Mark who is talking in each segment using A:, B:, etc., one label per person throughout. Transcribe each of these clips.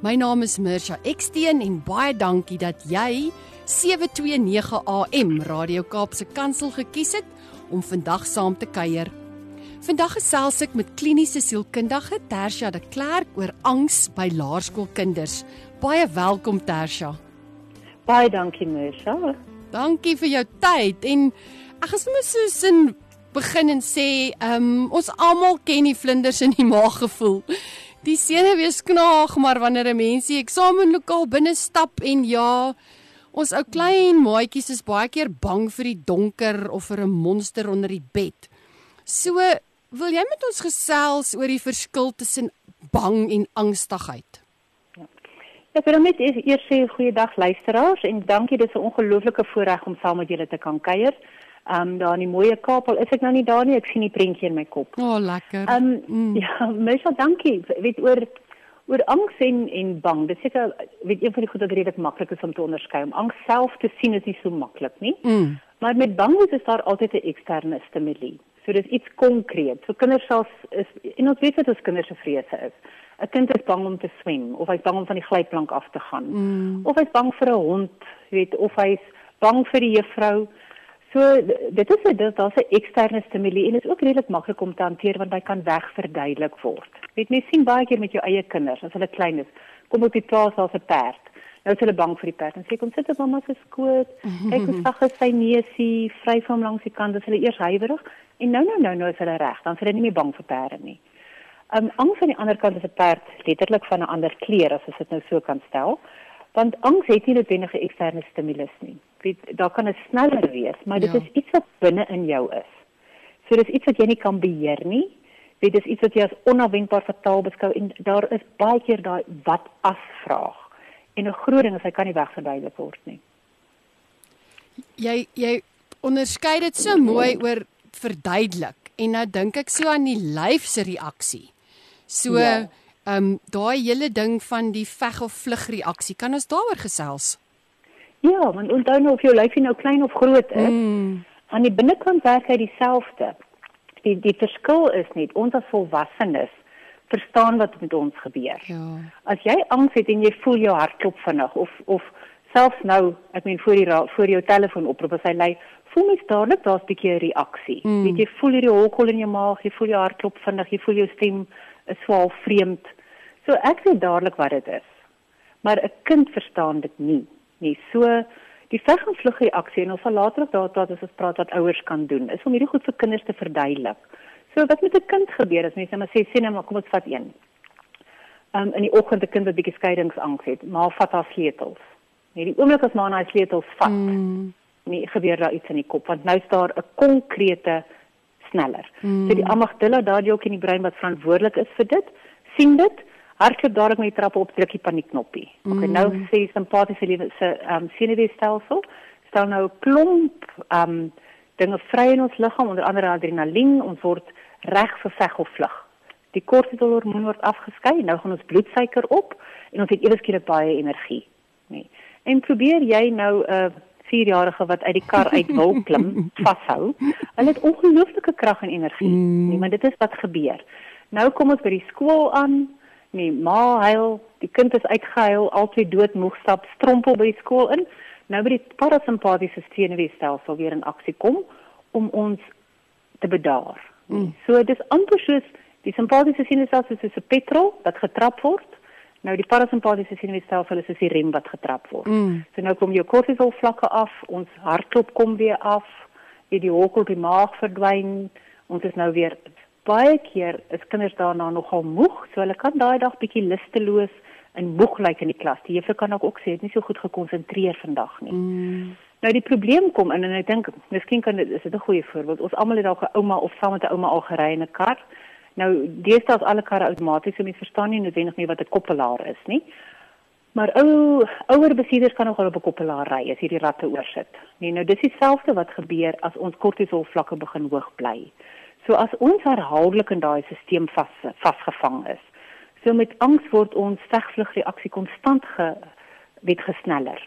A: My naam is Mirsha Eksteen en baie dankie dat jy 729 AM Radio Kaapse Kansel gekies het om vandag saam te kuier. Vandag gesels ek met kliniese sielkundige Tersha de Klerk oor angs by laerskoolkinders. Baie welkom Tersha.
B: Baie dankie Mirsha.
A: Dankie vir jou tyd en ek gaan sommer soos in begin en sê, ehm um, ons almal ken die vlinders in die maag gevoel. Die senuwees knaag, maar wanneer 'n mens die eksamenlokaal binne stap en ja, ons ou klein maatjies is baie keer bang vir die donker of vir 'n monster onder die bed. So, wil jy met ons gesels oor die verskil tussen bang en angstigheid?
B: Ek wil net eers sê goeiedag luisteraars en dankie dis 'n ongelooflike voorreg om saam met julle te kan kuier. Ehm um, daar in die mooie Kaapel is ek nou nie daar nie, ek sien die prentjie in my kop.
A: O, oh, lekker.
B: Ehm um, mm. ja, mens dankie. Weet oor oor angs en en bang. Dit seker weet een van die goed wat redelik maklik is om te onderskei. Om angs self te sien is nie so maklik nie.
A: Mm.
B: Maar met bang is daar altyd 'n eksterne stimule. So dis iets konkreet. So kinders self is en ons weet dat ons kinders se vrese is. 'n Kind is bang om te swem of hy's bang om van die glyplank af te gaan.
A: Mm.
B: Of hy's bang vir 'n hond, weet of hy's bang vir die juffrou. So dit is dit daar's 'n eksterne stimule en dit is ook redelik maklik om te hanteer want hy kan wegverduidelik word. Weet mens sien baie keer met jou eie kinders as hulle klein is, kom op die plaas as 'n perd. Nou is hulle bang vir die perd en sê kom sit op mamma se skoot. Kyk hoe sag is sy neusie, vry van langs die kant, as hulle eers huiwerig en nou nou nou nou is hulle reg, dan is hulle nie meer bang vir perde nie. Um angs aan die ander kant is 'n perd letterlik van 'n ander kleur as ons dit nou so kan stel. Want angs het nie noodwendig 'n eksterne stimulus nie weet daar kan 'n sneller wees, maar dit
A: ja.
B: is iets wat binne in jou is. So dis iets wat jy nie kan beheer nie. Weet dis iets wat jy as onafwendbaar fataal beskou en daar is baie keer daai wat as vraag. En 'n groot ding is hy kan nie wegverduidelik word nie.
A: Jy jy onderskei dit so mooi oor verduidelik en nou dink ek so aan die lyf se reaksie. So ehm um, daai hele ding van die veg of vlug reaksie, kan ons daaroor gesels?
B: Ja, want onthou nou of jou lyfie nou klein of groot is,
A: Mm.
B: aan die binnekant werk hy dieselfde. Die die verskil is net ons as volwassenes verstaan wat met ons gebeur.
A: Ja.
B: As jy angs het en jy voel jou hart klop vinnig of of selfs nou, ek meen voor die voor jou telefoon oproep as hy lei, voel mens dadelik daar's 'n bietjie 'n reaksie.
A: Mm.
B: Weet jy voel hierdie holkol in jou maag, jy voel jou hart klop vinnig, jy voel jou stem is swaar vreemd. So ek weet dadelik wat dit is. Maar 'n kind verstaan dit nie nie. So die veg en vlug reaksie en ons sal later ook daar praat as ons praat wat ouers kan doen, is om hierdie goed vir kinders te verduidelik. So wat met 'n kind gebeur as mense net maar sê sien nou maar kom ons vat een. Um in die oggend 'n kind wat bietjie skeiingsangs het, maar vat haar sleutels. Nee, die oomblik as maar haar sleutels vat,
A: Mm.
B: nee, gebeur daar iets in die kop want nou is daar 'n konkrete sneller.
A: Mm.
B: So die amygdala daardie ook in die brein wat verantwoordelik is vir dit, sien dit hardloop dadelik met die trappe op druk die paniekknoppie. Okay,
A: Mm.
B: nou sê simpatiese lewe se ehm um, senuweestelsel stel nou 'n klomp ehm um, dinge vry in ons liggaam, onder andere adrenalien, ons word reg vir veg of vlug. Die kortisolhormoon word afgeskei, nou gaan ons bloedsuiker op en ons het ewe skielik baie energie, nê. Nee. En probeer jy nou 'n uh, 4-jarige wat uit die kar uit wil klim, vashou. Hulle het ongelooflike krag en energie,
A: Mm.
B: nee, maar dit is wat gebeur. Nou kom ons by die skool aan, nee, ma huil, die kind is uitgehuil, albei doodmoeg stap strompel by die skool in. Nou by die parasimpatiese senuweestelsel weer in aksie kom om ons te bedaar.
A: Mm.
B: So dis amper soos die simpatiese senuweestelsel is soos 'n petrol wat getrap word. Nou die parasimpatiese senuweestelsel is soos die rem wat getrap word.
A: Mm.
B: So nou kom jou kortisol vlakke af, ons hartklop kom weer af, jy die hokkel die maag verdwyn. Ons is nou weer baie keer is kinders daarna nogal moeg, so hulle kan daai dag bietjie lusteloos en moeg lyk in die klas. Die juffrou kan ook, ook sê het nie so goed gekonsentreer vandag nie.
A: Mm.
B: Nou die probleem kom in en ek dink miskien kan dit is dit 'n goeie voorbeeld. Ons almal het dalk 'n ouma of saam met 'n ouma al gery in 'n kar. Nou deesdae is alle karre outomaties, so mense verstaan nie noodwendig nie wat 'n koppelaar is nie. Maar ou ouer besieders kan nogal op 'n koppelaar ry as hierdie ratte oorsit. Nee, nou dis dieselfde wat gebeur as ons kortisol vlakke begin hoog bly. So as ons herhaaldelik in daai stelsel vas vasgevang is. So met angs word ons vegvlugreaksie konstant ge word gesneller.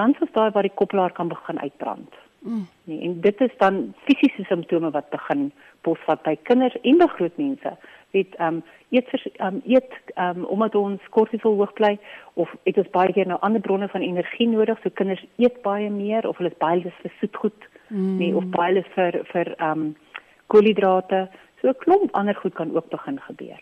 B: Dan is daar waar die koppelaar kan begin uitbrand. Mm. Nee, en dit is dan fisiese simptome wat begin posvat by kinders en by groot mense. Dit ehm um, eet ehm um, eet ehm um, omdat ons kortisol hoog bly of het ons baie keer nou ander bronne van energie nodig. So kinders eet baie meer of hulle is baie lus vir soetgoed, mm. nee, of baie lus vir vir ehm um, koolhidrate. So 'n klomp ander goed kan ook begin gebeur.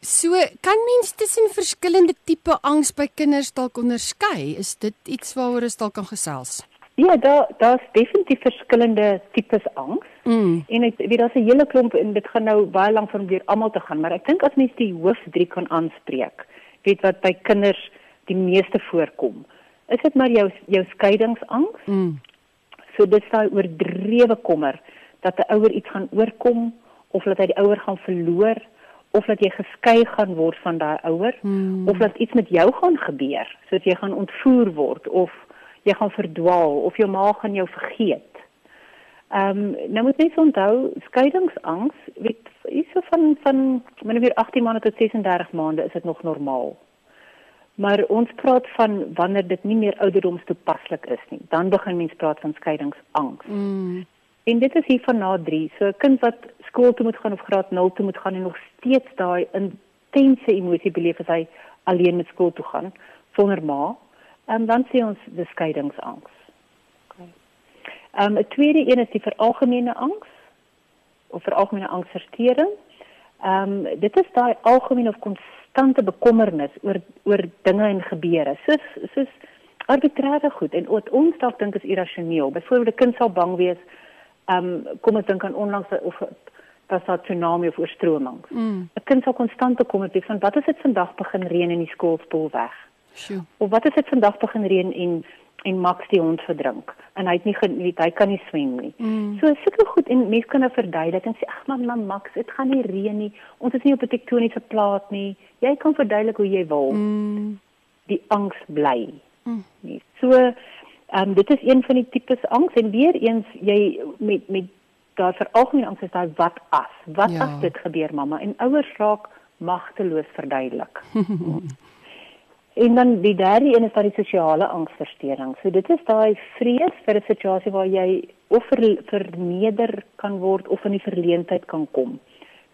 A: So, kan mens tussen verskillende tipe angs by kinders dalk onderskei? Is dit iets waaroor ons dalk kan gesels?
B: Ja, daar daar's definitief verskillende tipes angs. Mm. En ek weet daar's 'n hele klomp en dit gaan nou baie lank van weer almal te gaan, maar ek dink as mens die hoof 3 kan aanspreek, weet wat by kinders die meeste voorkom. Is dit maar jou jou skeidingsangs? Mm. So dit is daai oordrewe kommer dat 'n ouer iets gaan oorkom of dat hy die ouer gaan verloor of dat jy geskei gaan word van daai ouer hmm. of dat iets met jou gaan gebeur soos jy gaan ontvoer word of jy gaan verdwaal of jou ma gaan jou vergeet. Ehm um, nou moet jy onthou skeidingsangs weet is so van van wanneer 18 maande tot 36 maande is dit nog normaal. Maar ons praat van wanneer dit nie meer ouderdoms toepaslik is nie. Dan begin mens praat van skeidingsangs. Mm. En dit is hier van na 3. So 'n kind wat skool toe moet gaan of graad 0 toe moet gaan en nog steeds daai intense emosie beleef as hy alleen met skool toe gaan sonder ma, en dan sien ons die skeidingsangs. Okay. Ehm um, 'n tweede een is die veralgemene angs of veralgemene angsversteuring. Ehm um, dit is daai algemene of konstante bekommernis oor oor dinge en gebeure. Soos soos arbitreerde goed en wat ons dalk dink is irrasioneel. Byvoorbeeld 'n kind sal bang wees ehm um, kom ek dink aan onlangs of dat daar tsunami of oorstromings. Mm. 'n Kind sal konstant bekom het van wat as dit vandag begin reën in die skoolspoel weg? Sjoe. Of wat as dit vandag begin reën en en Max die hond verdrink en hy het nie geweet hy kan nie swem nie. Mm. So sulke goed en mense kan nou verduidelik en sê ag man, man Max, dit gaan nie reën nie. Ons is nie op 'n tektoniese plaat nie. Jy kan verduidelik hoe jy wil. Mm. Die angs bly. Mm. Nee. So ehm um, dit is een van die tipes angs en weer eens jy met met daar vir algemeen angs is daai wat as. Wat ja. as dit gebeur mamma en ouers raak magteloos verduidelik. en dan die derde een is daai sosiale angsversteuring. So dit is daai vrees vir 'n situasie waar jy of ver, verneder kan word of in die verleentheid kan kom.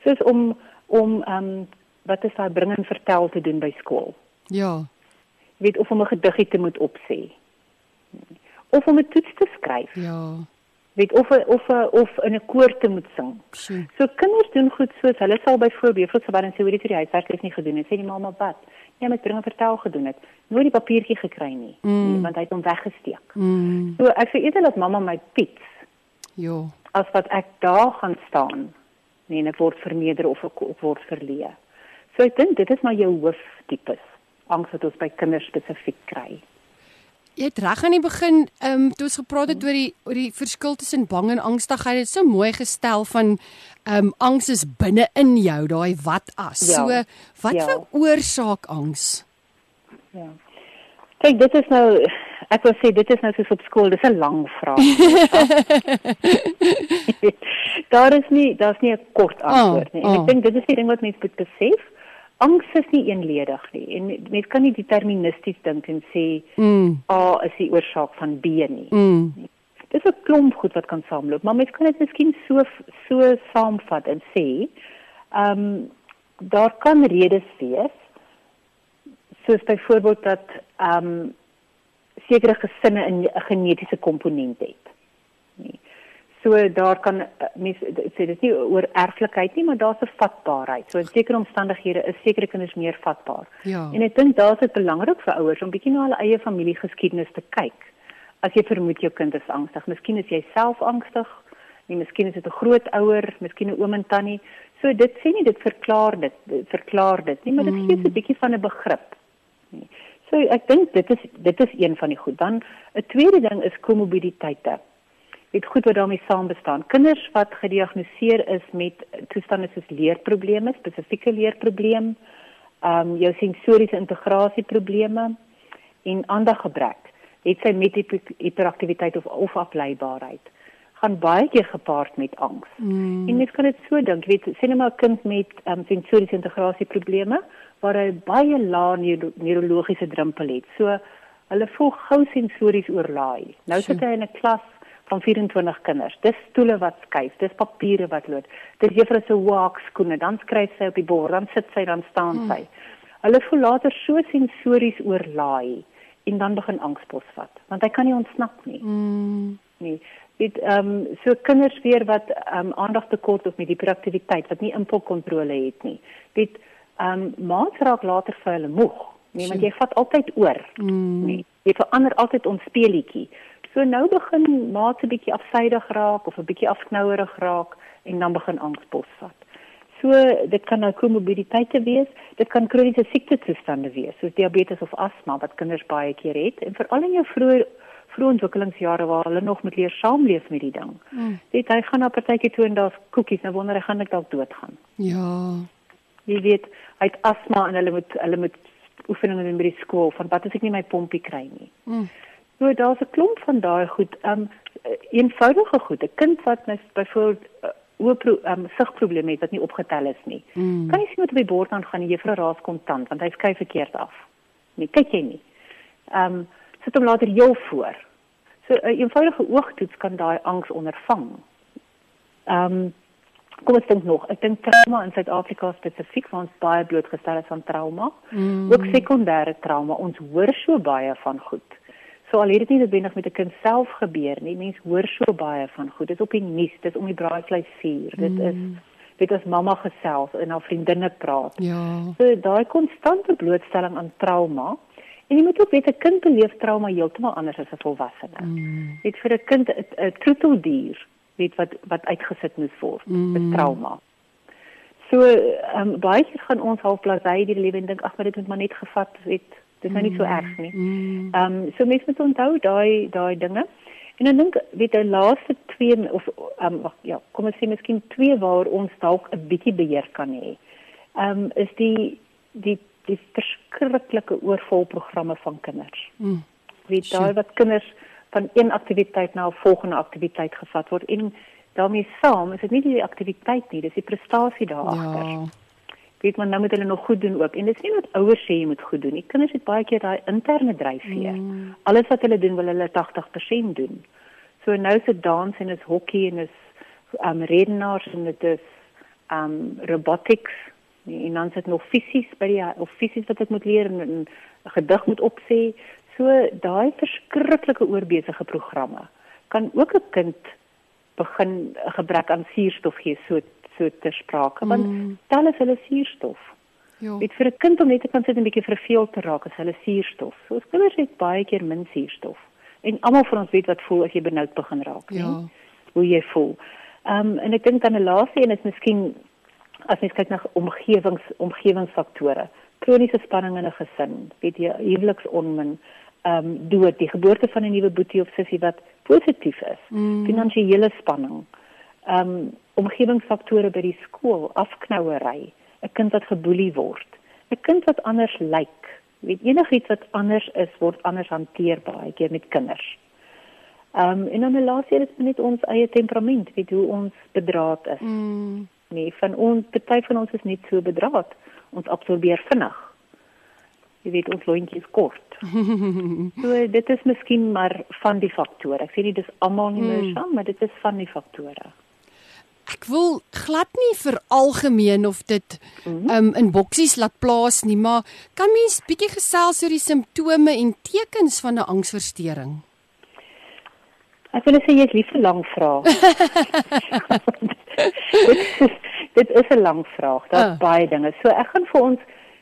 B: Soos om om ehm um, wat is daai bring en vertel te doen by skool.
A: Ja.
B: Weet of om 'n gediggie te moet opsê. Of om 'n toets te skryf.
A: Ja
B: weet of of of in 'n koor te moet sing. Sure. So kinders doen goed soos hulle sal byvoorbeeld vir sobat en sê hoe dit vir die huiswerk is nie gedoen het. Sê die mamma wat? Ja, met bring en vertel gedoen het. Nooit die papiertjie gekry nie, mm. nie want hy het hom weggesteek. Mm. So ek sê eerder dat mamma my piets.
A: Jo.
B: As wat ek daar gaan staan. Nee, net word vermeerder of ek word verleë. So ek dink dit is maar jou hooftipes angs wat ons by kinders spesifiek kry.
A: Jy het reg aan die begin, ehm um, toe ons gepraat het oor die oor die verskil tussen bang en angstigheid, het so mooi gestel van ehm um, angs is binne in jou, daai wat as. Ja, so wat ja. veroorsaak angs?
B: Ja. Kyk, dit is nou ek wil sê dit is nou soos op skool, dis 'n lang vraag. daar is nie daar's nie 'n kort antwoord nie. En oh, oh. ek dink dit is die ding wat mense moet besef angs is nie eenledig nie en mens kan nie deterministies dink en sê mm. A is die oorsaak van B nie. Mm. Dis 'n klomp goed wat kan saamloop, maar mens kan dit miskien so so saamvat en sê, ehm um, daar kan redes wees soos byvoorbeeld dat ehm um, sekere gesinne 'n genetiese komponent het. So daar kan eh, mense sê dit is nie oor erflikheid nie, maar daar's 'n vatbaarheid. So in sekere omstandighede is sekere kinders meer vatbaar.
A: Ja.
B: En ek dink daar's dit belangrik vir ouers om bietjie na hulle eie familiegeskiedenis te kyk. As jy vermoed jou kind is angstig, miskien is jy self angstig, nie miskien is dit 'n grootouer, miskien 'n oom en tannie. So dit sê nie dit verklaar dit, dit verklaar dit nie, maar dit gee 'n mm. bietjie van 'n begrip. So ek dink dit is dit is een van die goed. Dan 'n tweede ding is komorbiditeite het goed wat daarmee saam bestaan. Kinders wat gediagnoseer is met toestande soos leerprobleme, spesifieke leerprobleem, ehm um, jou sensoriese integrasieprobleme en aandaggebrek. Het sy met hiperaktiwiteit of of afleibaarheid gaan baie keer gepaard met angs. Mm. En mens kan dit so dink, weet, sien nou maar 'n kind met ehm um, sensoriese integrasieprobleme waar hy baie lae neuro neurologiese drempel het. So hulle voel gou sensories oorlaai. Nou sit hy in 'n klas van 24 kinders. Dis stoele wat skuif, dis papiere wat loop. Dis juffrou se walk skoene, dan skryf sy op die bord, dan sit sy, dan staan hmm. sy. Hulle voel later so sensories oorlaai en dan begin angs posvat, want hy kan nie ontsnap nie.
A: Mm.
B: Nee. Dit ehm um, so kinders weer wat ehm um, aandag tekort of met hiperaktiwiteit wat nie impulskontrole het nie. Dit ehm um, maak raak later vir hulle moeg. Nee, want jy vat altyd oor.
A: Mm.
B: Nee, jy verander altyd ons speelietjie. So nou begin maat 'n bietjie afsydig raak of 'n bietjie afknouerig raak en dan begin angs posvat. So dit kan nou komorbiditeite wees, dit kan kroniese siektetoestande wees, soos diabetes of asma wat kinders baie keer het en veral in jou vroeë vroeë ontwikkelingsjare waar hulle nog met leer saamleef met die ding.
A: Mm.
B: Dit hy gaan na partytjie toe en daar's koekies, nou wonder hy gaan ek dalk doodgaan.
A: Ja.
B: Jy weet, hy het asma en hulle moet hulle moet oefeninge doen by die skool van wat as ek nie my pompie kry nie.
A: Mm.
B: So daar's 'n klomp van daai goed, um eenvoudige goed. 'n Kind wat net byvoorbeeld uh, oop um sigprobleme het wat nie opgetel is nie.
A: Mm.
B: Kan jy sien wat op die bord aangaan en juffrou raas kontant want hy skuif verkeerd af. Nee, kyk jy nie. Um sit hom later heel voor. So 'n eenvoudige oogtoets kan daai angs ondervang. Um kom ons dink nog, ek dink trauma in Suid-Afrika spesifiek ons baie blootgestel is aan trauma.
A: Mm.
B: Ook sekondêre trauma. Ons hoor so baie van goed. So al het dit nie noodwendig met 'n kind self gebeur nie, mense hoor so baie van goed. Dit is op die nuus, dit is om die braaivleis vuur. Dit is dit is mamma gesels en haar vriendinne praat.
A: Ja.
B: So daai konstante blootstelling aan trauma. En jy moet ook weet 'n kind beleef trauma heeltemal anders as 'n volwassene.
A: Mm.
B: Dit vir 'n kind 'n troeteldier, weet wat wat uitgesit moet word
A: Mm.
B: met trauma. So ehm um, baie keer gaan ons half blasé die lewe en dink ag maar dit moet maar net gevat weet. Dit is nou nie so erg nie.
A: Mm.
B: Ehm um, so mense moet onthou daai daai dinge. En dan dink weet die laaste twee of ehm um, ja, kom ons sê miskien twee waar ons dalk 'n bietjie beheer kan hê. Ehm um, is die die die verskriklike oorvolprogramme van kinders.
A: Mm.
B: Weet daai wat kinders van een aktiwiteit na 'n volgende aktiwiteit gevat word en daarmee saam is dit nie die aktiwiteit nie, dis die prestasie daar agter.
A: Ja.
B: Weet man nou moet hulle nog goed doen ook en dit is nie wat ouers sê jy moet goed doen nie. Kinders het baie keer daai interne dryfveer.
A: Mm.
B: Alles wat hulle doen wil hulle 80% doen. So nou se dans en is hokkie en is um redenaars en dit is um robotics en dan sit nog fisies by die of fisies wat ek moet leer en 'n gedig moet opsê. So daai verskriklike oorbesige programme kan ook 'n kind begin 'n gebrek aan suurstof gee so so ter sprake want
A: Mm.
B: tel is hulle suurstof.
A: Ja.
B: Weet vir 'n kind om net te kan sit en 'n bietjie verveeld te raak as hulle suurstof. So ons kinders het baie keer min suurstof. En almal van ons weet wat voel as jy benoud begin raak,
A: Ja.
B: nee? Hoe jy voel. Ehm um, en ek dink dan 'n laaste een is miskien as mens kyk na omgewings omgewingsfaktore. Kroniese spanning in 'n gesin, weet jy, huweliksonmin, ehm um, dood, die geboorte van 'n nuwe boetie of sussie wat positief is.
A: Mm.
B: Finansiële spanning. Ehm um, omgewingsfaktore by die skool, afknouery, 'n kind wat geboelie word, 'n kind wat anders lyk. Weet enigiets wat anders is, word anders hanteer baie keer met kinders. Ehm um, en dan laaste een is net ons eie temperament, weet hoe ons bedraad is.
A: Mm.
B: Nee, van ons party van ons is net so bedraad. Ons absorbeer vinnig. Jy weet ons lontjie is kort. so dit is miskien maar van die faktore. Ek sê nie dis almal nie meer
A: Hmm.
B: saam, maar dit is van die faktore.
A: Ek wil glad nie vir algemeen of dit
B: Mhm.
A: um in boksies laat plaas nie, maar kan mens bietjie gesels oor die simptome en tekens van 'n angsversteuring?
B: Ek wil sê jy is lief vir lang vrae. dit, is- dit is 'n lang vraag. Daar's
A: Ah.
B: baie dinge. So ek gaan vir ons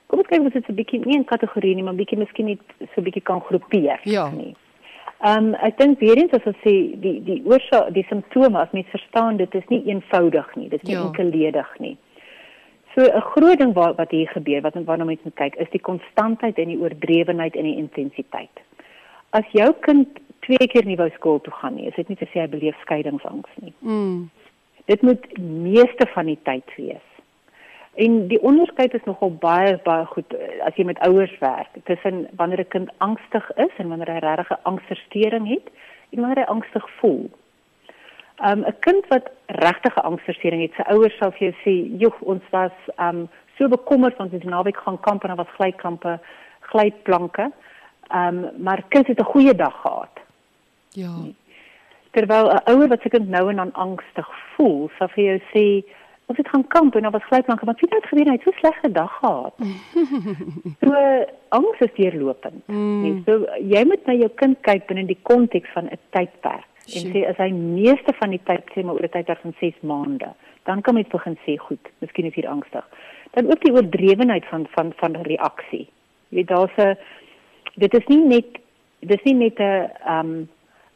B: kom ons kyk of dit 'n bietjie nie 'n kategorie nie, maar bietjie miskien net so 'n bietjie kan groepeer.
A: Ja.
B: Nie. Ehm um, ek dink weer eens as ons sê die die oorsaak die simptome as mens verstaan dit is nie eenvoudig nie. Dit is nie
A: Ja.
B: enkelledig nie. So 'n groot ding wat wat hier gebeur wat waarna mens moet kyk is die konstantheid en die oordrewenheid en die intensiteit. As jou kind twee keer nie wou skool toe gaan nie, is dit nie te sê hy beleef skeiingsangs nie.
A: Mm.
B: Dit moet meeste van die tyd wees. En die onderskeid is nogal baie baie goed eh, as jy met ouers werk tussen wanneer 'n kind angstig is en wanneer hy regtig 'n angsversteuring het en wanneer hy angstig voel. Um 'n kind wat regtig 'n angsversteuring het, sy ouers sal vir jou sê, "Joeg, ons was um so bekommerd want ons het naweek gaan kamp en daar was glykampe, glyplanke." Um maar kind het 'n goeie dag gehad.
A: Ja.
B: Terwyl 'n ouer wat se kind nou en dan angstig voel, sal vir jou sê, "Ons het gaan kamp en daar was glyplanke, maar weet jy wat gebeur? Hy het so slegte dag gehad." so angs is deurlopend.
A: Mm.
B: Nee, so jy moet na jou kind kyk binne die konteks van 'n tydperk. En sê as hy meeste van die tyd sê maar oor 'n tydperk van 6 maande, dan kan mens begin sê goed, miskien is hier angstig. Dan ook die oordrewenheid van van van reaksie. Jy weet daar's 'n dit is nie net dis nie net 'n um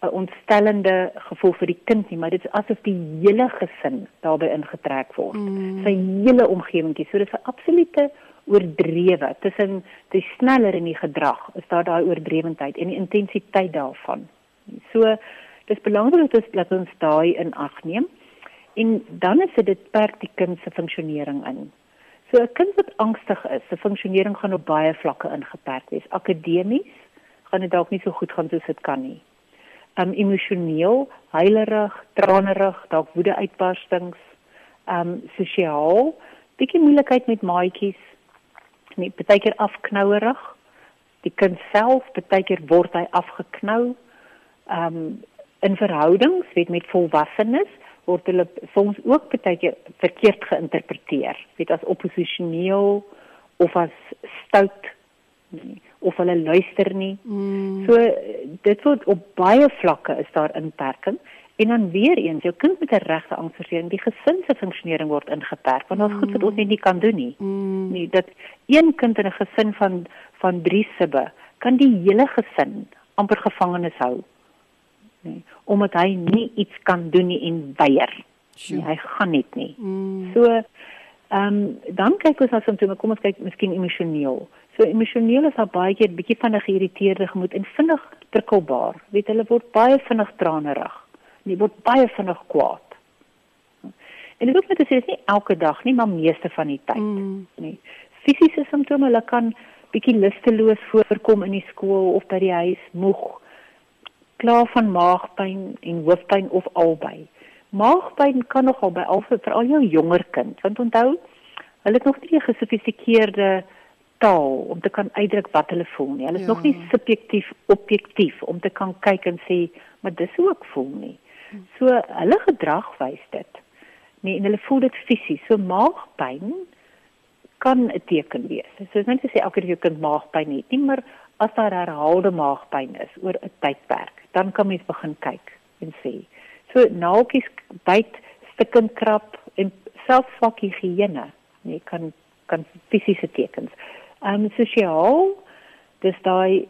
B: 'n ontstellende gevoel vir die kind nie, maar dit is asof die hele gesin daarbey ingetrek word.
A: Mm.
B: Sy hele omgewing, so dis 'n absolute oordrewe tussen die sneller in die gedrag is daar daai oordrewendheid en die intensiteit daarvan. So dis belangrik dat ons dat ons daai in ag neem. En dan is dit dit perk die kind se funksionering in. So 'n kind wat angstig is, se funksionering gaan op baie vlakke ingeperk wees. Akademies gaan dit dalk nie so goed gaan soos dit kan nie. Um emosioneel, huilerig, tranerig, dalk woedeuitbarstings, um sosiaal, bietjie moeilikheid met maatjies, net baie keer afknouerig. Die kind self, baie keer word hy afgeknou. Um in verhoudings, weet met volwassenes, word hulle soms ook baie keer verkeerd geïnterpreteer, weet as opposisioneel of as stout nie, of hulle luister nie.
A: Mm.
B: So dit word op baie vlakke is daar inperking en dan weer eens jou kind met 'n regte angsversteuring, die gesin se funksionering word ingeperk want daar's goed wat ons net nie kan doen nie.
A: Mm.
B: Nee, dat een kind in 'n gesin van van 3 sibbe kan die hele gesin amper gevangenes hou. Nee, omdat hy nie iets kan doen nie en weier.
A: Sjoe.
B: Nee, hy gaan net nie.
A: Mm.
B: So ehm um, dan kyk ons na simptome. Kom ons kyk miskien emosioneel. So emosioneel is daar baie keer bietjie van 'n geïrriteerde gemoed en vinnig prikkelbaar. Weet hulle word baie vinnig tranerig. Hulle word baie vinnig kwaad. En dit hoef net te sê dis nie elke dag nie, maar meeste van die tyd
A: Mm.
B: nie. Fisiese simptome, hulle kan bietjie lusteloos voorkom in die skool of by die huis, moeg, klaar van maagpyn en hoofpyn of albei. Maagpyn kan nogal by al veral jou jonger kind, want onthou, hulle het nog nie 'n gesofistikeerde taal om te kan uitdruk wat hulle voel nie. Hulle is
A: Ja.
B: nog nie subjektief objektief om te kan kyk en sê, maar dis hoe ek voel nie. So hulle gedrag wys dit. Nee, en hulle voel dit fisies. So maagpyn kan 'n teken wees. So is net te sê elke keer jou kind maagpyn het nie, maar as daar herhaalde maagpyn is oor 'n tydperk, dan kan mens begin kyk en sê. So naaltjies byt, stikkend krap en selfs swak higiëne, nee, kan kan fisiese tekens. Ehm um, sosiaal dis daai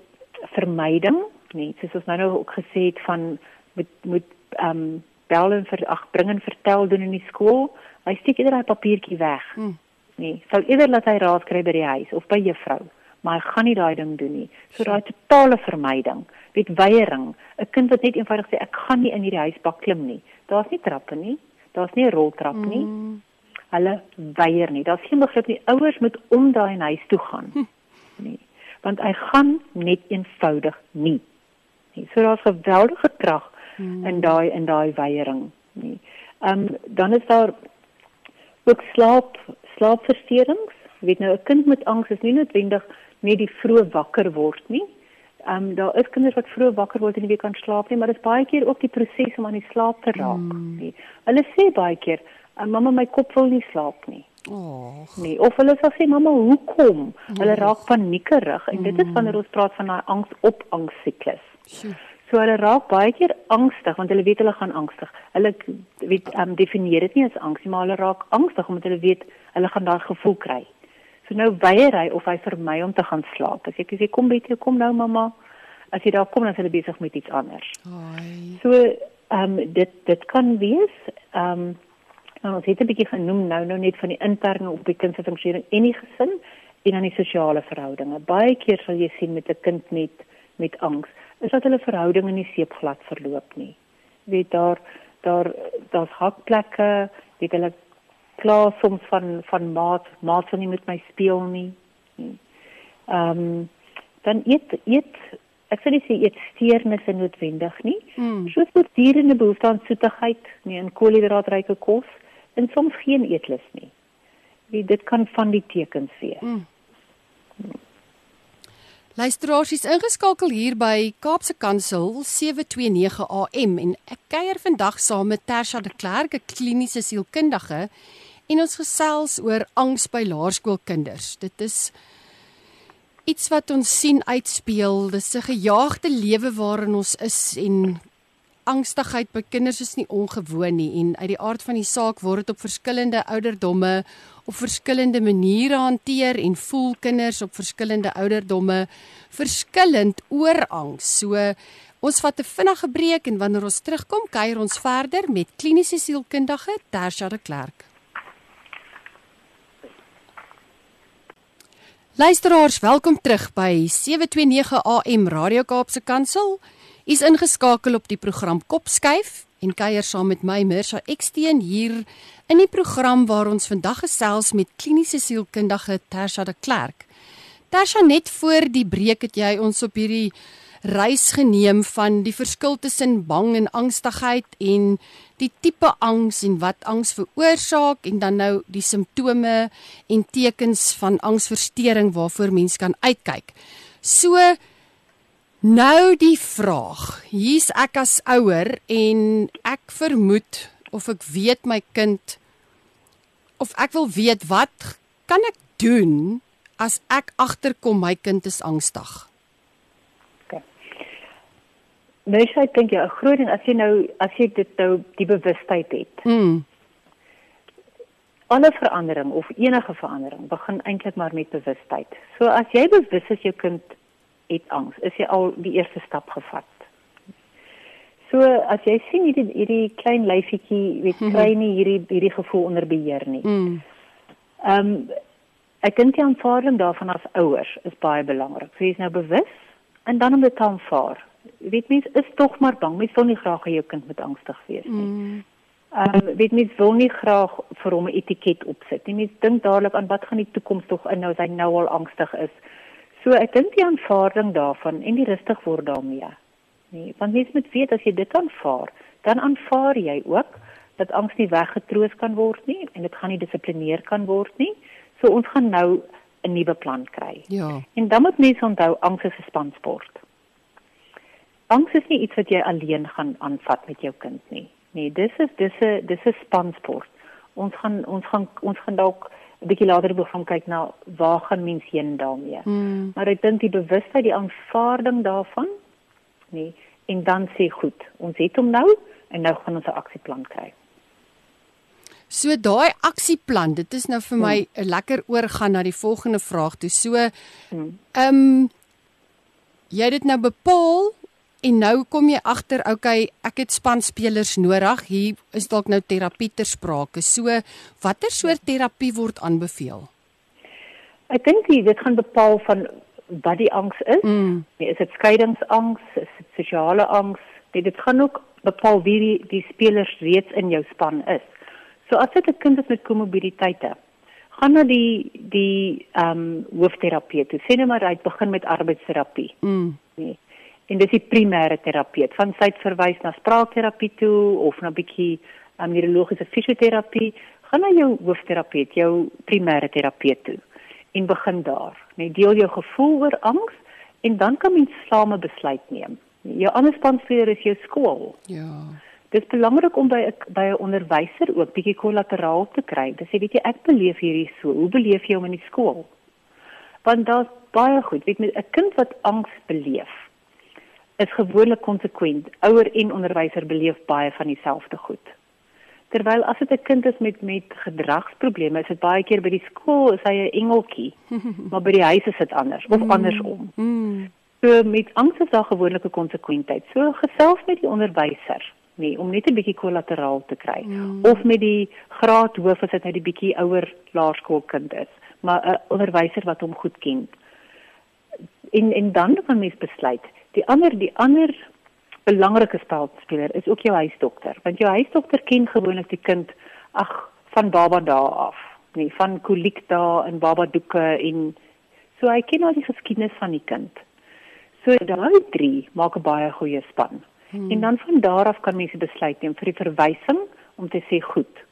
B: vermyding, nee, soos ons nou nou ook gesê het van moet moet ehm um, bel en vir ag bring en vertel doen in die skool. Hy steek eerder daai papiertjie weg.
A: Mm.
B: Nee, sou eerder laat hy raad kry by die huis of by juffrou, maar hy gaan nie daai ding doen nie. So daai totale vermyding, weet weiering. 'n Kind wat net eenvoudig sê ek gaan nie in hierdie huisbak klim nie. Daar's nie trappe nie. Daar's nie 'n roltrap nie.
A: Mm.
B: Hulle weier nie. Daar's geen begrip nie. Ouers moet om daai huis toe gaan. Nee. Want hy gaan net eenvoudig nie. Nee. So daar's geweldige krag in daai in daai weiering. Nee. Ehm um, dan is daar ook slaap slaapversteurings. Weet nou 'n kind met angs is nie noodwendig net die vroeg wakker word nie. Ehm um, daar is kinders wat vroeg wakker word en nie weer kan slaap nie, maar dit is baie keer ook die proses om aan die slaap te raak.
A: Mm.
B: Nee. Hulle sê baie keer, "Mamma, my kop wil nie slaap nie."
A: Oh.
B: Nee, of hulle sal sê, "Mamma, hoekom?" Hulle raak paniekerig en dit is wanneer ons praat van daai angs op angs siklus. So hulle raak baie keer angstig want hulle weet hulle gaan angstig. Hulle weet um, definieer dit nie as angs nie, maar hulle raak angstig omdat hulle weet hulle gaan daai gevoel kry. So nou weier hy of hy vermy om te gaan slaap. As ek sê kom bietjie, kom nou mamma. As jy daar kom dan is hulle besig met iets anders.
A: Ai.
B: So ehm um, dit dit kan wees ehm um, ons het 'n bietjie genoem nou nou net van die inperking op die kind se funksionering en die gesin en dan die sosiale verhoudinge. Baie keer sal jy sien met 'n kind met met angs is dat hulle verhoudinge nie seepglad verloop nie. Weet daar daar daar's hakplekke, weet hulle kla soms van van maat, maat wil nie met my speel nie. Ehm um, dan eet eet ek sê nie sê eet steernisse noodwendig nie.
A: Mm.
B: Soos voortdurende behoefte aan soetigheid, nie en koolhidraatryke kos en soms geen eetlus nie. Wie dit kan van die tekens wees.
A: Mm. Luisteraars is ingeskakel hier by Kaapse Kansel 729 AM en ek kuier vandag saam met Tersha de Klerk, 'n kliniese sielkundige, en ons gesels oor angs by laerskoolkinders. Dit is iets wat ons sien uitspeel. Dis 'n gejaagde lewe waarin ons is en angstigheid by kinders is nie ongewoon nie en uit die aard van die saak word dit op verskillende ouderdomme op verskillende maniere hanteer en voel kinders op verskillende ouderdomme verskillend oor angs. So ons vat 'n vinnige breek en wanneer ons terugkom, kuier ons verder met kliniese sielkundige Tersha de Klerk. Luisteraars, welkom terug by 729 AM Radio Kaapse Kansel. Is ingeskakel op die program Kopskuif en kuier saam met my Mirsha Eksteen hier in die program waar ons vandag gesels met kliniese sielkundige Tersha de Klerk. Tersha, net voor die breek het jy ons op hierdie reis geneem van die verskil tussen bang en angstigheid en die tipe angs en wat angs veroorsaak en dan nou die simptome en tekens van angsversteuring waarvoor mens kan uitkyk. So nou die vraag. Hier's ek as ouer en ek vermoed of ek weet my kind of ek wil weet wat kan ek doen as ek agterkom my kind is angstig?
B: Mens sê dink jy 'n groot ding as jy nou as jy dit nou die bewustheid het.
A: Mm.
B: Alle verandering of enige verandering begin eintlik maar met bewustheid. So as jy bewus is jou kind het angs, is jy al die eerste stap gevat. So as jy sien hierdie hierdie klein lyfietjie weet kry nie hierdie hierdie gevoel onder beheer nie.
A: Mm.
B: Ehm um, ek dink die aanvaarding daarvan as ouers is baie belangrik. So jy is nou bewus en dan om dit te aanvaar weet mens is tog maar bang. Mens wil nie graag hê jou kind moet angstig wees nie.
A: Mm.
B: Ehm um, weet mens wil nie graag vir hom 'n etiket opsit nie. Mens dink dadelik aan wat gaan die toekoms tog inhou as hy nou al angstig is. So ek dink die aanvaarding daarvan en die rustig word daarmee. Nee, want mens moet weet as jy dit aanvaar, dan aanvaar jy ook dat angs nie weggetroos kan word nie en dit gaan nie dissiplineer kan word nie. So ons gaan nou 'n nuwe plan kry.
A: Ja.
B: En dan moet mense onthou angs is 'n spansport. Angs is nie iets wat jy alleen gaan aanvat met jou kind nie. Nee, dis is dis 'n dis 'n spansport. Ons gaan ons gaan ons gaan dalk 'n bietjie later begin kyk na waar gaan mens heen daarmee.
A: Mm.
B: Maar ek dink die bewustheid, die aanvaarding daarvan, nee, en dan sê goed, ons het hom nou en nou gaan ons 'n aksieplan kry.
A: So daai aksieplan, dit is nou vir my 'n lekker oorgaan na die volgende vraag toe. So ehm
B: Hmm.
A: um, jy het dit nou bepaal en nou kom jy agter, okay, ek het spanspelers nodig. Hier is dalk nou terapie ter sprake. So watter soort terapie word aanbeveel?
B: Ek dink dit gaan bepaal van wat die angs is.
A: Mm.
B: Nee, is dit skeiingsangs, is dit sosiale angs? Nee, dit gaan ook bepaal wie die, die spelers reeds in jou span is. So as dit 'n kind is met komorbiditeite, gaan na die die ehm um, hoofterapeut. toe. Sê net maar hy begin met arbeidsterapie.
A: Mm.
B: Nee. En dis die primêre terapeut. Van sy het verwys na spraakterapie toe of na bietjie um, neurologiese fisioterapie. Gaan na jou hoofterapeut, jou primêre terapeut toe en begin daar. Net deel jou gevoel oor angs en dan kan mens saam 'n besluit neem. Jou ander spanspeler is jou skool.
A: Ja.
B: Dit is belangrik om by 'n by 'n onderwyser ook bietjie kollateraal te kry. Dis jy weet jy ek beleef hierdie so. Hoe beleef jy hom in die skool? Want daar's baie goed. Weet met 'n kind wat angs beleef is gewoonlik konsekwent. Ouer en onderwyser beleef baie van dieselfde goed. Terwyl as dit 'n kind is met met gedragsprobleme, is dit baie keer by die skool is hy 'n engeltjie, maar by die huis is dit anders of andersom.
A: Mm.
B: So met angs is daar gewoonlik 'n konsekwentheid. So gesels met die onderwyser, nee, om net 'n bietjie kollateraal te kry
A: Mm.
B: of met die graadhoof as dit nou die bietjie ouer laerskoolkind is, maar 'n onderwyser wat hom goed ken. En en dan kan mens besluit. Die ander die ander belangrike spelspeler is ook jou huisdokter, want jou huisdokter ken gewoonlik die kind ag van baba dae af, nee, van koliek dae en baba doeke en so hy ken al die geskiedenis van die kind. So daai drie maak 'n baie goeie span. Hmm. En dan van daar af kan mense besluit neem vir die verwysing om te sê goed.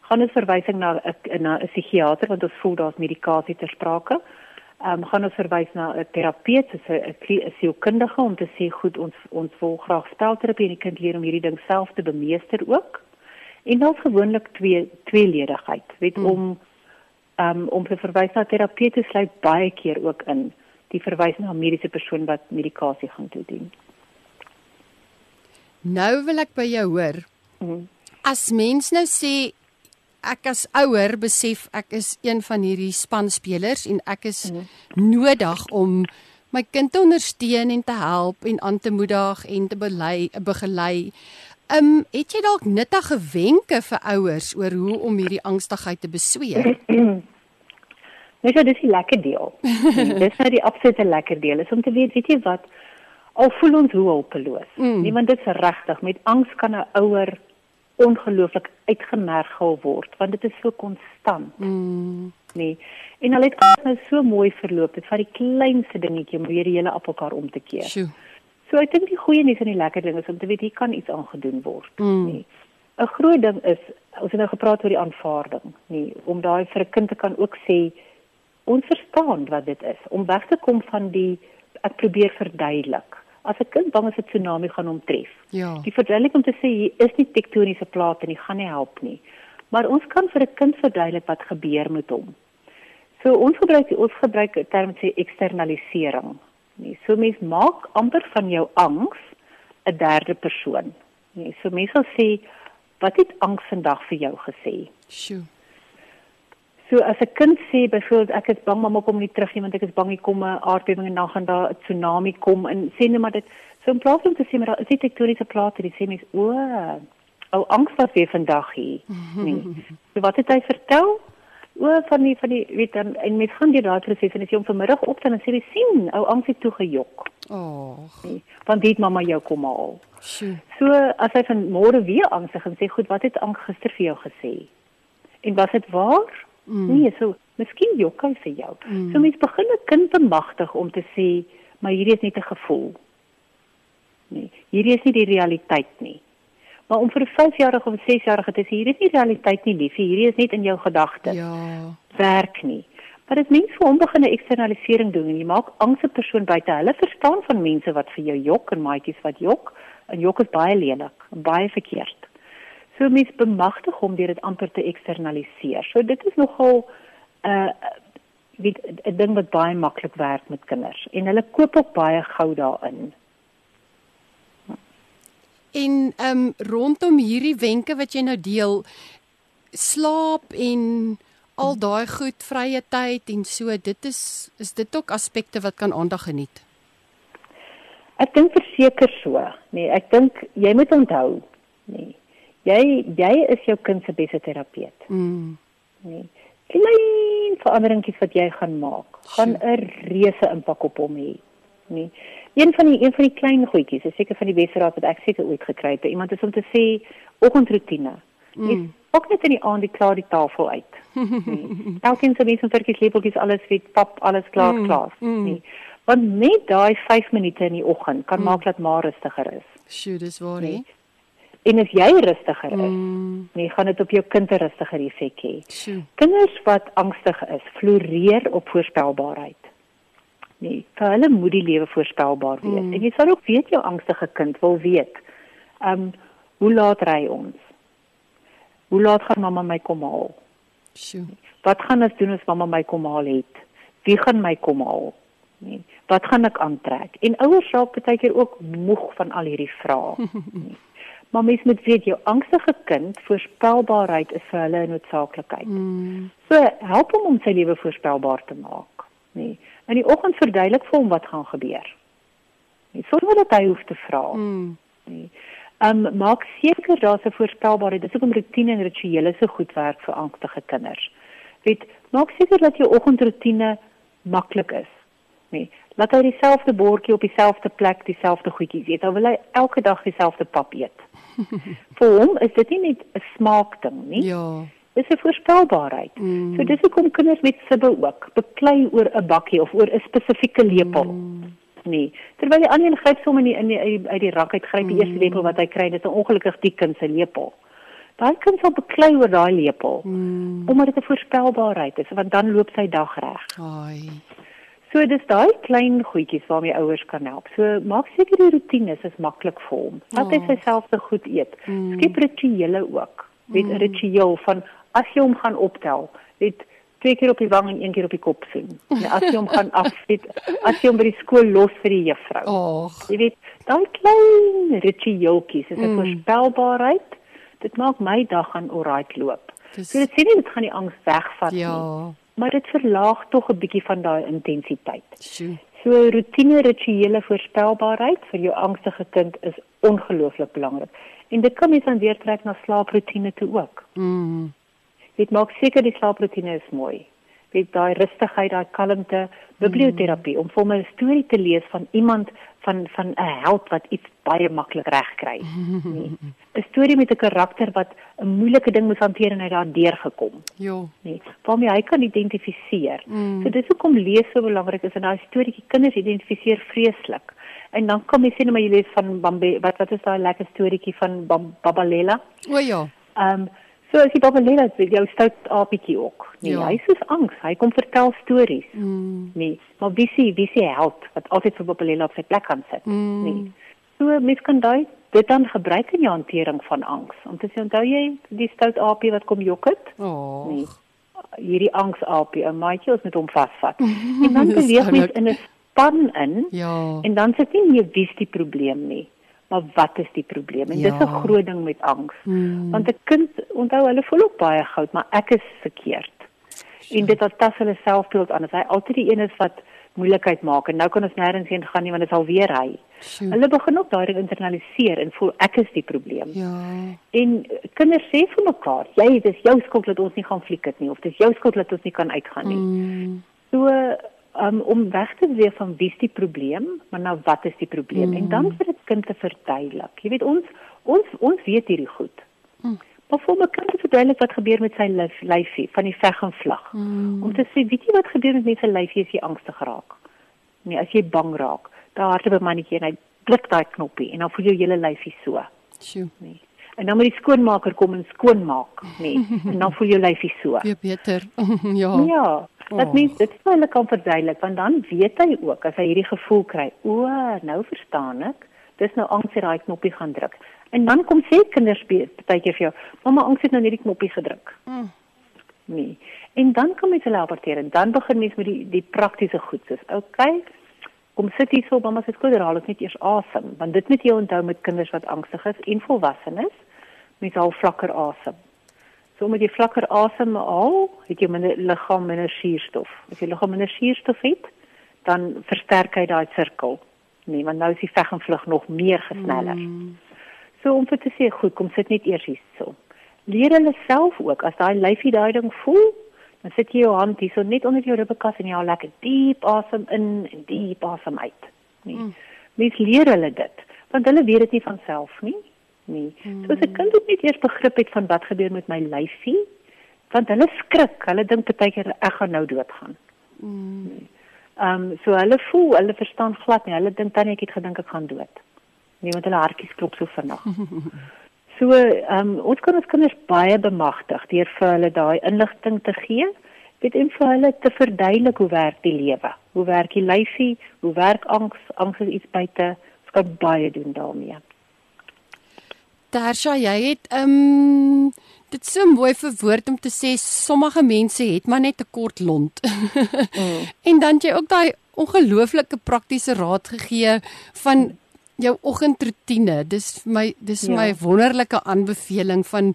B: Gaan ons verwysing na 'n na 'n psigiater want ons voel daar's medikasie ter sprake. Ehm um, gaan ons verwys na 'n terapeut, so 'n sielkundige om te sê goed, ons ons wil graag spelterapie en die kind leer om hierdie ding self te bemeester ook. En daar's gewoonlik twee tweeledigheid, weet hmm. om ehm um, om te verwys na terapeute sluit baie keer ook in die verwys na 'n mediese persoon wat medikasie gaan toedien.
A: Nou wil ek by jou hoor. Hmm. As mens nou sê ek as ouer besef ek is een van hierdie spanspelers en ek is hmm. nodig om my kind te ondersteun en te help en aan te moedig en te belei, begelei. Ehm um, het jy dalk nuttige wenke vir ouers oor hoe om hierdie angstigheid te besweer?
B: Net so dis die lekker deel. dis nou die absolute lekker deel is om te weet, weet jy wat, al voel ons hoe hulpeloos. Mm. Nee, want dit is regtig met angs kan 'n ouer ongelooflik uitgemergel word want dit is so konstant. Mm. Nee. En al het dit nou so mooi verloop, dit vat die kleinste dingetjie om weer die hele appelkar om te keer. Sjoe. So ek dink die goeie nuus en die lekker ding is om te weet hier kan iets aangedoen word. Mm. Nee. 'n Groot ding is ons het nou gepraat oor die aanvaarding, nee, om daai vir 'n kind te kan ook sê ons verstaan wat dit is om weg te kom van die ek probeer verduidelik as 'n kind bang is 'n tsunami gaan hom tref. Ja. Die verduideliking om te sê hier is nie tektoniese plate nie, gaan nie help nie. Maar ons kan vir 'n kind verduidelik wat gebeur met hom. So ons gebruik ons gebruik 'n term sê eksternalisering. Nee, so mens maak amper van jou angs 'n derde persoon. Nee, so mens sal sê wat het angs vandag vir jou gesê? Sjoe. So as 'n kind sê byvoorbeeld ek is bang mamma kom nie terug nie want ek is bang hier kom 'n aardbewing en dan gaan daar 'n tsunami kom en sê net maar dit so 'n probleem te sê maar as jy tektoniese plate dis sê mens o, ou angs wat weer vandag hier. Nee. so wat het hy vertel? O van die van die weet dan en mens gaan deur daai proses en as jy hom vanmiddag opstaan en sê jy sien ou angs het toe gejok. Oh. Nee, want dit mamma jou kom al. So as hy van môre weer angstig en sê goed wat het angs gister vir jou gesê? En was dit waar? Mm. Nee, so miskien jok hy vir jou. Mm. So mens begin 'n kind bemagtig om te sê, maar hierdie is net 'n gevoel. Nee, hierdie is nie die realiteit nie. Maar om vir 'n 5-jarige of 'n 6-jarige te sê hierdie is nie realiteit nie, liefie, hierdie is net in jou gedagtes. Ja. Werk nie. Maar dit mens vir hom begin 'n eksternalisering doen en jy maak angse persoon buite hulle verstaan van mense wat vir jou jok en maatjies wat jok. En jok is baie lelik, baie verkeerd. So mens bemagtig hom deur dit amper te eksternaliseer. So dit is nogal 'n uh, weet 'n ding wat baie maklik werk met kinders en hulle koop ook baie gou daarin.
A: En ehm um, rondom hierdie wenke wat jy nou deel, slaap en al daai goed, vrye tyd en so, dit is is dit ook aspekte wat kan aandag geniet.
B: Ek dink verseker so. Nee, ek dink jy moet onthou, nee jy jy is jou kind se beste terapeut. Mm. Nee. Klein veranderingkies wat jy gaan maak, gaan 'n reuse impak op hom hê. Nee. Een van die een van die klein goedjies, is seker van die beste raad wat ek seker ooit gekry het, iemand is om te sê oggendroetine. Mm. Ook net in die aand die klaar die tafel uit. Nee. Elkeen se mens en virkies lepeltjies alles weet, pap alles klaar mm. klaar. Mm. Nee. Want net daai 5 minute in die oggend kan mm. maak dat maar rustiger is.
A: Sjoe, dis waar nee.
B: En as jy rustiger is, mm. nee, gaan dit op jou kind 'n rustiger effek hê. Kinders wat angstig is, floreer op voorspelbaarheid. Nee, vir hulle moet die lewe voorspelbaar wees. Mm. En jy sal ook weet jou angstige kind wil weet. Ehm um, hoe laat ry ons? Hoe laat gaan mamma my kom haal? Sjoe. Wat gaan ons doen as mamma my kom haal het? Wie gaan my kom haal? Nee. Wat gaan ek aantrek? En ouers raak baie keer ook moeg van al hierdie vrae. Nee. Maar mens moet weet jou angstige kind voorspelbaarheid is vir hulle 'n noodsaaklikheid. Mm. So help hom om sy lewe voorspelbaar te maak, nê. Nee. In die oggend verduidelik vir hom wat gaan gebeur. Nie sonder dat hy hoef te vra mm. nie. Um maak seker daar's 'n voorspelbaarheid. Dis hoekom rotine en rituele so goed werk vir angstige kinders. Weet, maak seker dat jou oggendroetine maklik is, nê. Laat hy dieselfde bordjie op dieselfde plek, dieselfde goedjies eet. Dan wil hy elke dag dieselfde pap eet vir hom is dit nie net 'n smaak ding nie. Ja. Dis 'n voorspelbaarheid. Mm. So dis hoekom kinders met sibbe ook beklei oor 'n bakkie of oor 'n spesifieke lepel. Mm. Nee, terwyl die ander een gryp sommer in die in die uit die rak uit gryp die mm. eerste lepel wat hy kry, dit is ongelukkig die kind se lepel. Daai kind sal beklei oor daai lepel. Mm. Omdat dit 'n voorspelbaarheid is, want dan loop sy dag reg.
A: Ai.
B: So dis daai klein goedjies waarmee ouers kan help. So maak seker die rotines is maklik vir hom. Dat hy oh. self se goed eet. Mm. Skep rituele ook. Weet 'n mm. ritueel van as jy hom gaan optel, weet twee keer op die wang en een keer op die kop sien. En as jy hom gaan afsit, as jy hom by die skool los vir die juffrou.
A: Oh.
B: Jy weet, daai klein ritueeltjies is 'n mm. voorspelbaarheid. Dit maak my dag gaan oral loop. Dis... So dit sê nie dit gaan die angs wegvat
A: ja.
B: nie maar dit verlaag tog 'n bietjie van daai intensiteit.
A: Sjoe.
B: So rotine rituele voorspelbaarheid vir jou angstige kind is ongelooflik belangrik. En dit kan mens dan weer trek na slaaprotine toe ook.
A: Mm.
B: Dit maak seker die slaaprotine is mooi. Dit daai rustigheid, daai kalmte, biblioterapie om vir my 'n storie te lees van iemand van van 'n held wat iets baie maklik regkry. 'n nee. Storie met 'n karakter wat 'n moeilike ding moes hanteer en hy daardeur gekom.
A: Ja.
B: Nee, waarmee hy kan identifiseer. Mm. So dis hoekom lees so belangrik is en daai storieetjie kinders identifiseer vreeslik. En dan kom jy sien maar jy lees van Bambi wat wat is daai lekker storieetjie van Babalela?
A: O ja.
B: Ehm um, So as jy Babalela sê, jou stout apietjie ook. Nee, ja. hy is angs. Hy kom vertel stories.
A: Mm.
B: Nee, maar wie sê wie sê help wat altyd vir Babalela op sy plek gaan sit.
A: Mm.
B: Nee. So mens kan daai dit dan gebruik in jou hantering van angs. Om te sê onthou jy die stout apie wat kom jok het?
A: Oh.
B: Nee. Hierdie angs apie, 'n maatjie ons met hom vasvat. en dan beweeg mens in 'n span in.
A: Ja.
B: En dan sit nie meer wie's die probleem nie maar wat is die probleem? En ja. dis 'n groot ding met angs.
A: Hmm.
B: Want 'n kind onthou hulle voel ook baie goud, maar ek is verkeerd. Ja. En dit wat tas hulle selfbeeld aan, hy altyd die een is wat moeilikheid maak en nou kan ons nêrens heen gaan nie want dit is alweer hy.
A: Sjoe.
B: Hulle begin ook daai internaliseer en voel ek is die probleem.
A: Ja.
B: En kinders sê vir mekaar, jy dis jou skuld dat ons nie gaan fliek het nie of dis jou skuld dat ons nie kan uitgaan nie.
A: Hmm.
B: So um, om weg te wees van wie's die probleem, maar nou wat is die probleem? Mm. En dan vir dit kind te verduidelik. Jy weet ons ons ons weet hierdie goed.
A: Mm.
B: Maar vir my kind te verduidelik wat gebeur met sy lyf, lyfie van die veg en vlag.
A: Mm.
B: Om te sê, weet jy wat gebeur met mense lyfie as jy angstig raak? Nee, as jy bang raak. Daar hardloop 'n mannetjie en hy druk daai knoppie en dan voel jou hele lyfie so.
A: Sjoe.
B: Nee. En dan moet die skoonmaker kom en skoonmaak, nee. En dan voel jou lyfie so.
A: Baie beter. ja.
B: Ja. Dat oh. mens dit hulle kan verduidelik want dan weet hy ook as hy hierdie gevoel kry. O, nou verstaan ek. Dis nou angs dat hy knoppie gaan druk. En dan kom sê kinders baie keer vir jou, "Mamma, angs het nou net die knoppie gedruk."
A: Mm.
B: Nee. En dan kom jy hulle rapporteer en dan begin mens met die die praktiese goed soos, "Oké, okay, kom sit hier so, mamma se skouer haal ek net eers asem." Want dit moet jy onthou met kinders wat angstig is en volwassenes, mens al vlakker asem. So met jy vlakker asem haal, het jy minder liggaam minder suurstof. As jy liggaam minder suurstof het, dan versterk hy daai sirkel. Nee, want nou is die veg en vlug nog meer gesneller.
A: Mm.
B: So om vir te sê, goed, kom sit net eers hierso. Leer hulle self ook as daai lyfie daai ding voel, dan sit jy jou hand hierso net onder jou ribbekas en jy haal lekker diep asem in en diep asem uit. Nee.
A: Mm.
B: Mens leer hulle dit, want hulle weet dit nie van self nie nie.
A: Hmm.
B: So as 'n kind ook net eers begrip het van wat gebeur met my lyfie, want hulle skrik, hulle dink partykeer ek gaan nou doodgaan.
A: Mm.
B: Ehm um, so hulle voel, hulle verstaan glad nie. Hulle dink dan ek het gedink ek gaan dood. Nee, want hulle hartjies klop so vinnig. so ehm um, ons kan ons kinders baie bemagtig deur vir hulle daai inligting te gee. Dit en vir hulle te verduidelik hoe werk die lewe. Hoe werk die lyfie? Hoe werk angs? Angs is iets buite. Ons kan baie doen daarmee.
A: Tersha, jy het ehm um, dit so mooi verwoord om te sê sommige mense het maar net 'n kort lont.
B: mm.
A: En dan jy ook daai ongelooflike praktiese raad gegee van jou oggendroetine. Dis my dis ja. my wonderlike aanbeveling van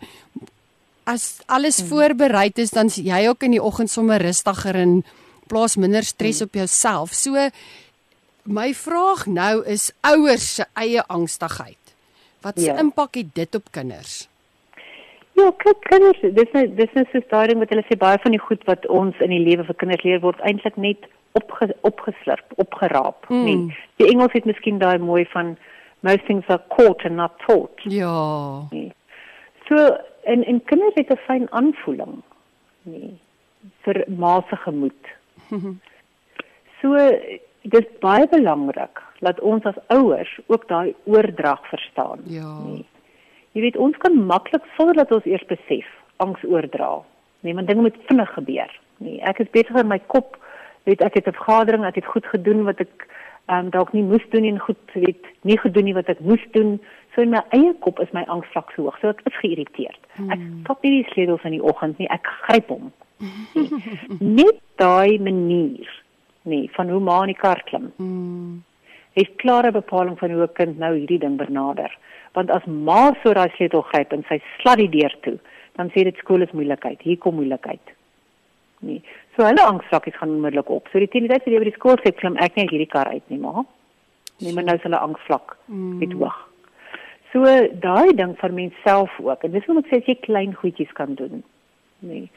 A: as alles mm. voorberei is dan jy ook in die oggend sommer rustiger en plaas minder stres mm. op jouself. So my vraag nou is ouers se eie angstigheid. Wat se ja. impak het dit op kinders?
B: Ja, kyk kinders, dis nou dis is 'n storie wat hulle sê baie van die goed wat ons in die lewe vir kinders leer word eintlik net opge, opgeslurp, opgeraap, mm. nee. Die Engels het miskien daai mooi van most things are caught and not taught.
A: Ja.
B: Nee. So en en kinders het 'n fyn aanvoeling. Nee. vir ma se gemoed. so dis baie belangrik dat ons as ouers ook daai oordrag verstaan.
A: Ja.
B: Nee. Jy weet ons kan maklik sonder dat ons eers besef angs oordra. Nee, want dinge moet vinnig gebeur. Nee, ek is besig in my kop, weet ek het 'n vergadering, ek het goed gedoen wat ek ehm um, dalk nie moes doen en goed weet nie gedoen nie wat ek moes doen. So in my eie kop is my angsvlak so hoog, so ek is geïrriteerd.
A: Hmm.
B: Ek stap nie die sleutels in die oggend nie, ek gryp hom. Nee. Net daai manier nee van hoe ma in die kar klim.
A: Mm.
B: Het klare bepaling van hoe 'n kind nou hierdie ding benader. Want as ma so daai sleutel gryp en sy slat die deur toe, dan sê dit skool is moeilikheid. Hier kom moeilikheid. Nee. So hulle angsvlakkies gaan onmiddellik op. So die tien tyd as jy by die skool sê klim ek net hierdie kar uit nie, ma. Nee, maar nou is hulle angsvlak
A: Mm.
B: met hoog. So daai ding van mens self ook. En dis wat ek sê as jy klein goedjies kan doen. Nee.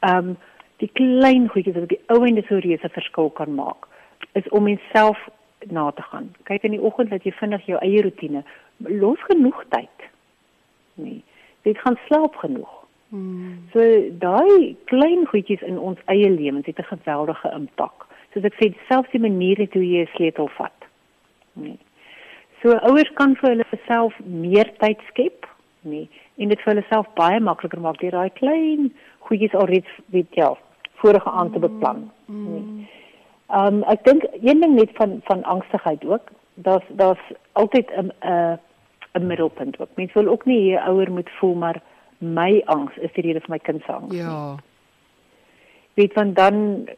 B: Ehm um, die klein goedjies wat op die ou ende so reuse verskil kan maak, is om jouself na te gaan. Kyk in die oggend dat jy vinnig jou eie rotine los genoeg tyd. Nee. Jy gaan slaap genoeg.
A: Mm.
B: So daai klein goedjies in ons eie lewens het 'n geweldige impak. Soos ek sê, selfs die manier hoe jy 'n sleutel vat. Nee. So ouers kan vir hulle self meer tyd skep, nee, en dit vir hulle self baie makliker maak deur daai klein goedjies alreeds weet jy, vorige aan te beplan. Nee. Ehm um, ek dink een ding net van van angstigheid ook, daar's daar's altyd 'n 'n 'n middelpunt ook. Mense wil ook nie 'n ouer moet voel maar my angs is die rede vir my kind se angs. nie.
A: Ja.
B: Weet want dan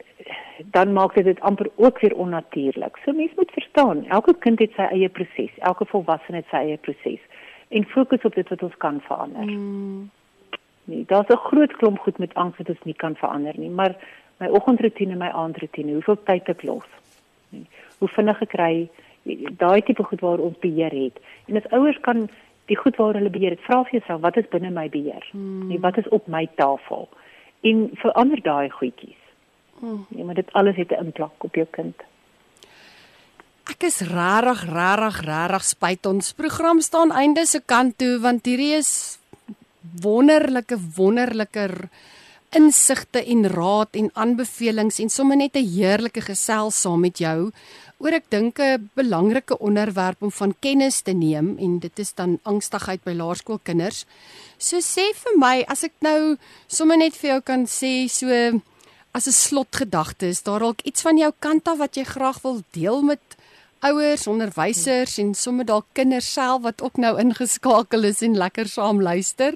B: dan maak dit dit amper ook weer onnatuurlik. So mense moet verstaan, elke kind het sy eie proses, elke volwassene het sy eie proses en fokus op dit wat ons kan verander.
A: Mm.
B: Nee, daar's 'n groot klomp goed met angs wat ons nie kan verander nie, maar my oggendroetine, my aandroetine, hoeveel tyd ek los. Nee, hoe vinnig ek kry daai tipe goed waar ons beheer het. En as ouers kan die goed waar hulle beheer het, vra vir jouself, wat is binne my beheer?
A: Hmm.
B: Nee, wat is op my tafel? En verander daai goedjies.
A: Hmm.
B: Nee, maar dit alles het 'n impak op jou kind.
A: Ek is regtig regtig regtig spyt ons program staan einde se kant toe want hierdie is wonderlike wonderliker insigte en raad en aanbevelings en sommer net 'n heerlike gesels saam met jou oor ek dink 'n belangrike onderwerp om van kennis te neem en dit is dan angstigheid by laerskoolkinders. So sê vir my as ek nou sommer net vir jou kan sê so as 'n slotgedagte is daar dalk iets van jou kant af wat jy graag wil deel met ouers, onderwysers en sommer dalk kinders self wat ook nou ingeskakel is en lekker saam luister.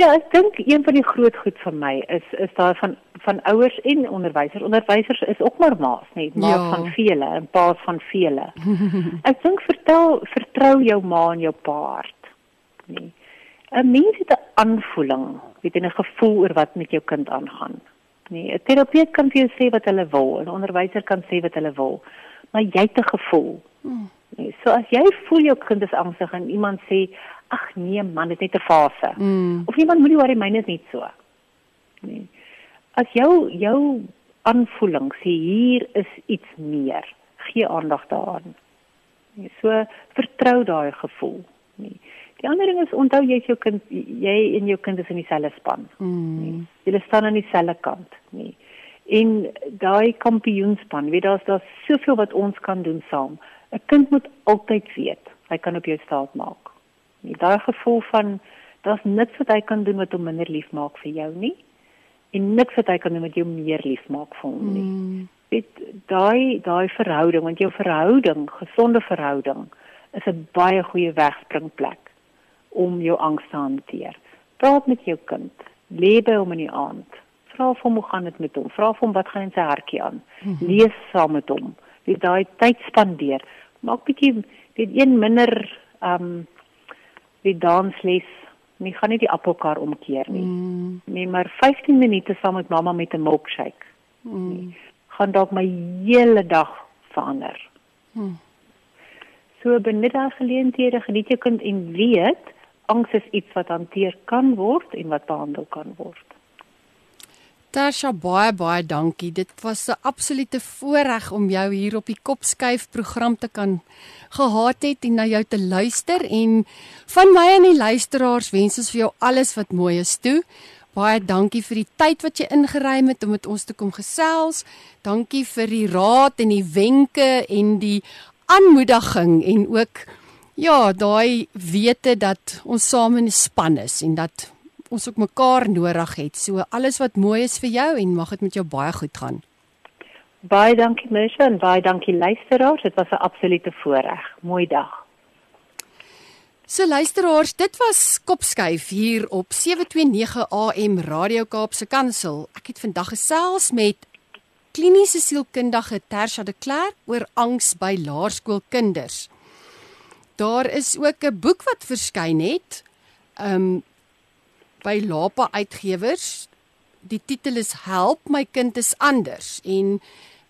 B: Ja, ek dink een van die groot goed vir my is is daar van van ouers en onderwysers. Onderwysers is ook maar ma's, net ma's
A: Ja.
B: van vele en pa's van vele. ek dink vertel vertrou jou ma en jou pa hart. Nee. 'n Mens het 'n aanvoeling, weet jy, 'n gevoel oor wat met jou kind aangaan. Nee, 'n terapeut kan vir jou sê wat hulle wil, 'n onderwyser kan sê wat hulle wil, maar jy het 'n gevoel. Nee, so as jy voel jou kind is angstig en iemand sê, "Ag nee man, dit is net 'n fase."
A: Mm.
B: Of iemand moenie worry, myne is net so. Nee. As jou jou aanvoeling sê hier is iets meer, gee aandag daaraan. Nee, so vertrou daai gevoel. Nee. Die ander ding is onthou jy is jou kind jy en jou kind is in dieselfde span.
A: Mm.
B: Julle staan aan dieselfde kant, nee. En daai kampioenspan, weet daar's daar's soveel wat ons kan doen saam. 'n Kind moet altyd weet hy kan op jou staat maak. Nee, daai gevoel van daar's niks wat hy kan doen wat hom minder lief maak vir jou nie en niks wat hy kan doen wat jou meer lief maak vir hom nie.
A: Mm.
B: Weet daai daai verhouding, want jou verhouding, gesonde verhouding is 'n baie goeie wegspringplek om jou angs te hanteer. Praat met jou kind, lê by hom in die aand. Vra vir hom hoe gaan dit met hom? Vra vir hom wat gaan in sy hartjie aan. Lees saam met hom. Jy daai tyd spandeer. Maak bietjie weet een minder ehm um, die dansles. Nie gaan nie die appelkar omkeer nie.
A: Mm.
B: Nee, maar 15 minute saam met mamma met 'n milkshake
A: Mm.
B: gaan dalk my hele dag verander.
A: Hmm.
B: So benut daai geleenthede, geniet jou kind en weet angs is iets wat hanteer kan word en wat behandel kan word.
A: Tasha baie baie dankie. Dit was 'n absolute voorreg om jou hier op die Kopskuif program te kan gehad het en na jou te luister en van my en die luisteraars wens ons vir jou alles wat mooi is toe. Baie dankie vir die tyd wat jy ingeruim het om met ons te kom gesels. Dankie vir die raad en die wenke en die aanmoediging en ook ja, daai wete dat ons saam in 'n span is en dat ons ook mekaar nodig het. So alles wat mooi is vir jou en mag dit met jou baie goed gaan.
B: Baie dankie Misha en baie dankie luisteraars. Dit was 'n absolute voorreg. Mooi dag.
A: So luisteraars, dit was Kopskuif hier op 729 AM Radio Kaapse Kansel. Ek het vandag gesels met kliniese sielkundige Tersha de Klerk oor angs by laerskoolkinders. Daar is ook 'n boek wat verskyn het. Um by Lapa Uitgewers. Die titel is Help my kind is anders en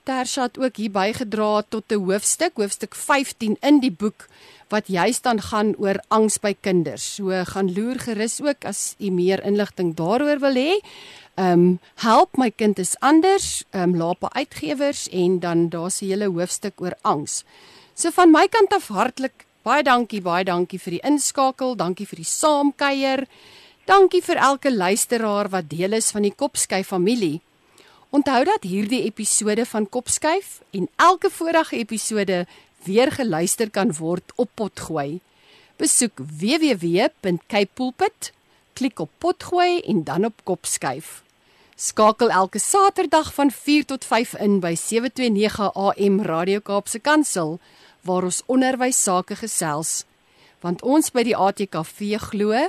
A: Tersha het ook hier bygedra tot 'n hoofstuk, hoofstuk 15 in die boek wat juist dan gaan oor angs by kinders. So gaan loer gerus ook as u meer inligting daaroor wil hê. Um help my kind is anders, um Lapa Uitgewers en dan daar's 'n hele hoofstuk oor angs. So van my kant af hartlik baie dankie, baie dankie vir die inskakel, dankie vir die saamkuier. Dankie vir elke luisteraar wat deel is van die Kopskyf familie. Onthou dat hierdie episode van Kopskyf en elke vorige episode weer geluister kan word op Potgooi. Besoek www.capepulpit, klik op Potgooi en dan op Kopskyf. Skakel elke Saterdag van 4 tot 5 in by 729 AM Radio Kaapse Kansel waar ons onderwys sake gesels. Want ons by die ATKV glo